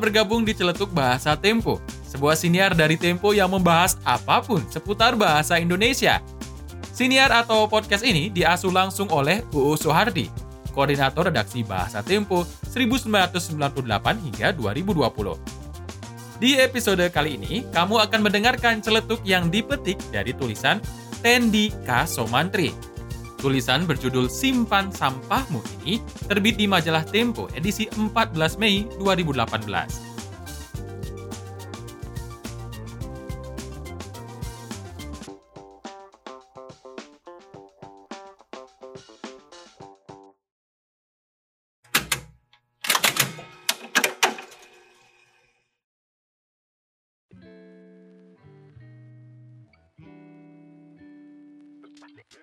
Bergabung di Celetuk Bahasa Tempo, sebuah siniar dari Tempo yang membahas apa pun seputar bahasa Indonesia. Siniar atau podcast ini diasuh langsung oleh UU Sohardi, Koordinator Redaksi Bahasa Tempo 1998 hingga 2020. Di episode kali ini, kamu akan mendengarkan celetuk yang dipetik dari tulisan Tendi K. Somantri. Tulisan berjudul Simpan Sampahmu ini terbit di majalah Tempo edisi 14 Mei 2018.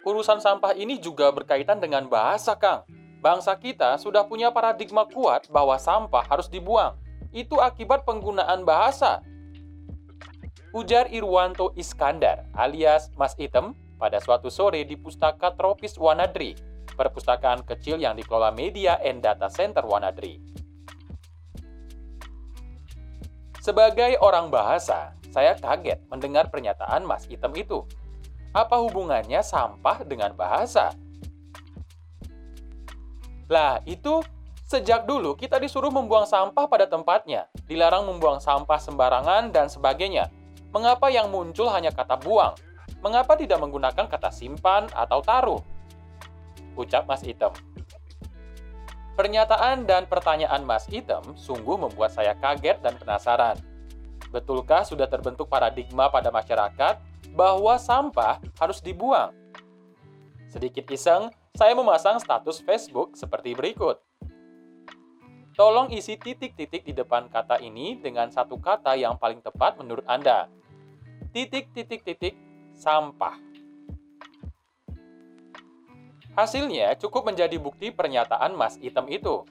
Urusan sampah ini juga berkaitan dengan bahasa, Kang. Bangsa kita sudah punya paradigma kuat bahwa sampah harus dibuang. Itu akibat penggunaan bahasa. Ujar Irwanto Iskandar alias Mas Item pada suatu sore di Pustaka Tropis Wanadri, perpustakaan kecil yang dikelola Media and Data Center Wanadri. Sebagai orang bahasa, saya kaget mendengar pernyataan Mas Item itu. Apa hubungannya sampah dengan bahasa? Lah, itu sejak dulu kita disuruh membuang sampah pada tempatnya, dilarang membuang sampah sembarangan dan sebagainya. Mengapa yang muncul hanya kata buang? Mengapa tidak menggunakan kata simpan atau taruh? Ucap Mas Item. Pernyataan dan pertanyaan Mas Item sungguh membuat saya kaget dan penasaran. Betulkah sudah terbentuk paradigma pada masyarakat bahwa sampah harus dibuang. Sedikit iseng, saya memasang status Facebook seperti berikut. Tolong isi titik-titik di depan kata ini dengan satu kata yang paling tepat menurut Anda. Titik-titik-titik sampah. Hasilnya cukup menjadi bukti pernyataan Mas Item itu.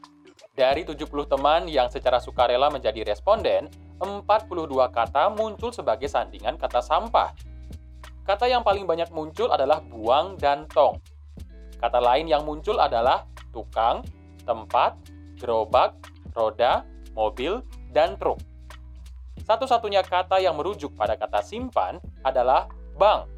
Dari 70 teman yang secara sukarela menjadi responden, 42 kata muncul sebagai sandingan kata sampah Kata yang paling banyak muncul adalah buang dan tong. Kata lain yang muncul adalah tukang, tempat, gerobak, roda, mobil, dan truk. Satu-satunya kata yang merujuk pada kata simpan adalah bank.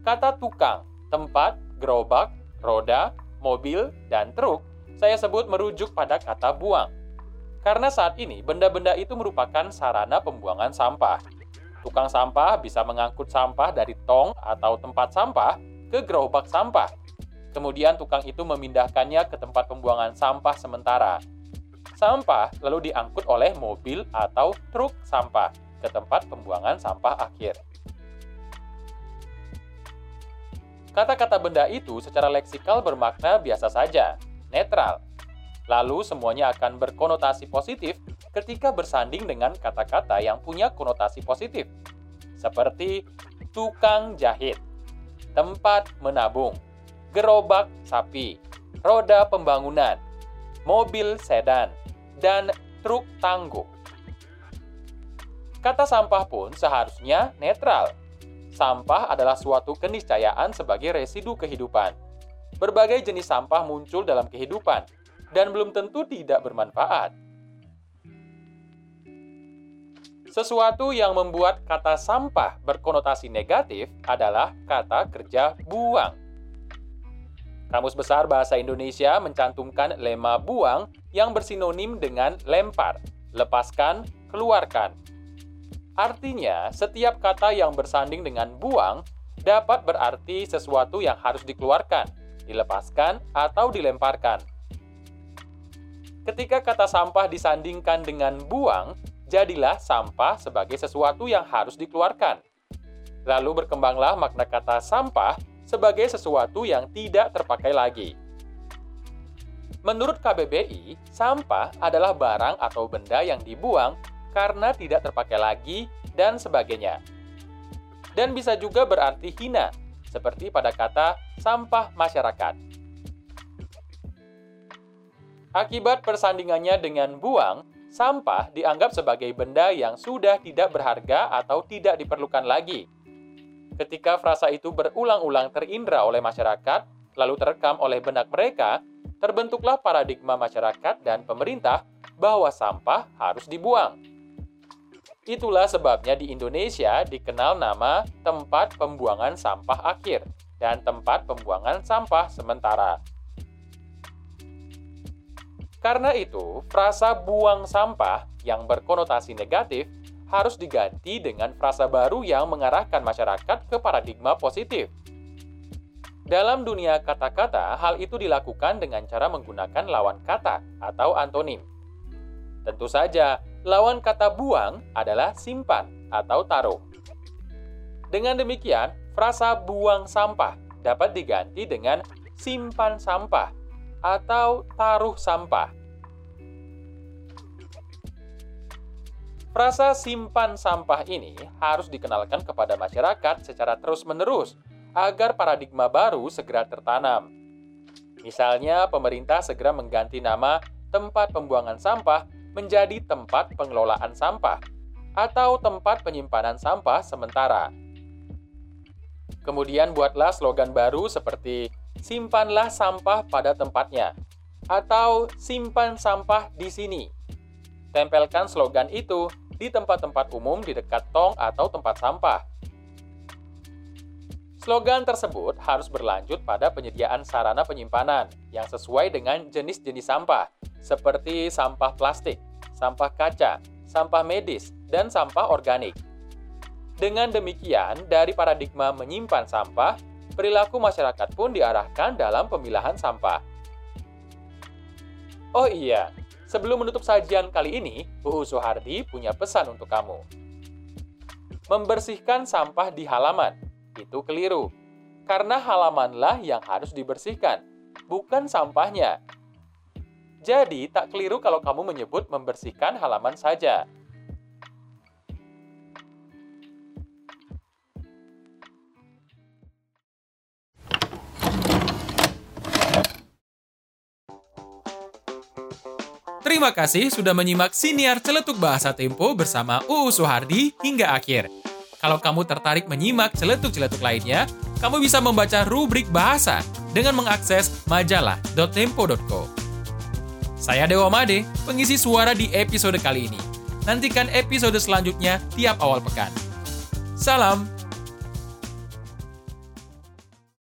Kata tukang, tempat, gerobak, roda, mobil, dan truk saya sebut merujuk pada kata buang. Karena saat ini benda-benda itu merupakan sarana pembuangan sampah. Tukang sampah bisa mengangkut sampah dari tong atau tempat sampah ke gerobak sampah. Kemudian tukang itu memindahkannya ke tempat pembuangan sampah sementara. Sampah lalu diangkut oleh mobil atau truk sampah ke tempat pembuangan sampah akhir. Kata-kata benda itu secara leksikal bermakna biasa saja, netral. Lalu semuanya akan berkonotasi positif ketika bersanding dengan kata-kata yang punya konotasi positif, seperti tukang jahit, tempat menabung, gerobak sapi, roda pembangunan, mobil sedan, dan truk tangguh. Kata sampah pun seharusnya netral. Sampah adalah suatu keniscayaan sebagai residu kehidupan. Berbagai jenis sampah muncul dalam kehidupan dan belum tentu tidak bermanfaat. Sesuatu yang membuat kata sampah berkonotasi negatif adalah kata kerja buang. Kamus Besar Bahasa Indonesia mencantumkan lema buang yang bersinonim dengan lempar, lepaskan, keluarkan. Artinya, setiap kata yang bersanding dengan buang dapat berarti sesuatu yang harus dikeluarkan, dilepaskan, atau dilemparkan. Ketika kata sampah disandingkan dengan buang, jadilah sampah sebagai sesuatu yang harus dikeluarkan. Lalu berkembanglah makna kata sampah sebagai sesuatu yang tidak terpakai lagi. Menurut KBBI, sampah adalah barang atau benda yang dibuang karena tidak terpakai lagi dan sebagainya. Dan bisa juga berarti hina, seperti pada kata sampah masyarakat. Akibat persandingannya dengan buang, sampah dianggap sebagai benda yang sudah tidak berharga atau tidak diperlukan lagi. Ketika frasa itu berulang-ulang terindra oleh masyarakat, lalu terekam oleh benak mereka, terbentuklah paradigma masyarakat dan pemerintah bahwa sampah harus dibuang. Itulah sebabnya di Indonesia dikenal nama tempat pembuangan sampah akhir dan tempat pembuangan sampah sementara. Karena itu, frasa buang sampah yang berkonotasi negatif harus diganti dengan frasa baru yang mengarahkan masyarakat ke paradigma positif. Dalam dunia kata-kata, hal itu dilakukan dengan cara menggunakan lawan kata atau antonim. Tentu saja, lawan kata buang adalah simpan atau taruh. Dengan demikian, frasa buang sampah dapat diganti dengan simpan sampah atau taruh sampah. Frasa simpan sampah ini harus dikenalkan kepada masyarakat secara terus-menerus agar paradigma baru segera tertanam. Misalnya, pemerintah segera mengganti nama tempat pembuangan sampah menjadi tempat pengelolaan sampah atau tempat penyimpanan sampah sementara. Kemudian buatlah slogan baru seperti simpanlah sampah pada tempatnya atau simpan sampah di sini. Tempelkan slogan itu di tempat-tempat umum di dekat tong atau tempat sampah. Slogan tersebut harus berlanjut pada penyediaan sarana penyimpanan yang sesuai dengan jenis-jenis sampah, seperti sampah plastik, sampah kaca, sampah medis, dan sampah organik. Dengan demikian, dari paradigma menyimpan sampah, perilaku masyarakat pun diarahkan dalam pemilahan sampah. Oh iya, sebelum menutup sajian kali ini, UU Soehardi punya pesan untuk kamu. Membersihkan sampah di halaman, itu keliru. Karena halamanlah yang harus dibersihkan, bukan sampahnya. Jadi, tak keliru kalau kamu menyebut membersihkan halaman saja. Terima kasih sudah menyimak siniar celetuk bahasa Tempo bersama UU Soehardi hingga akhir. Kalau kamu tertarik menyimak celetuk-celetuk lainnya, kamu bisa membaca rubrik bahasa dengan mengakses majalah.tempo.co. Saya Dewa Made, pengisi suara di episode kali ini. Nantikan episode selanjutnya tiap awal pekan. Salam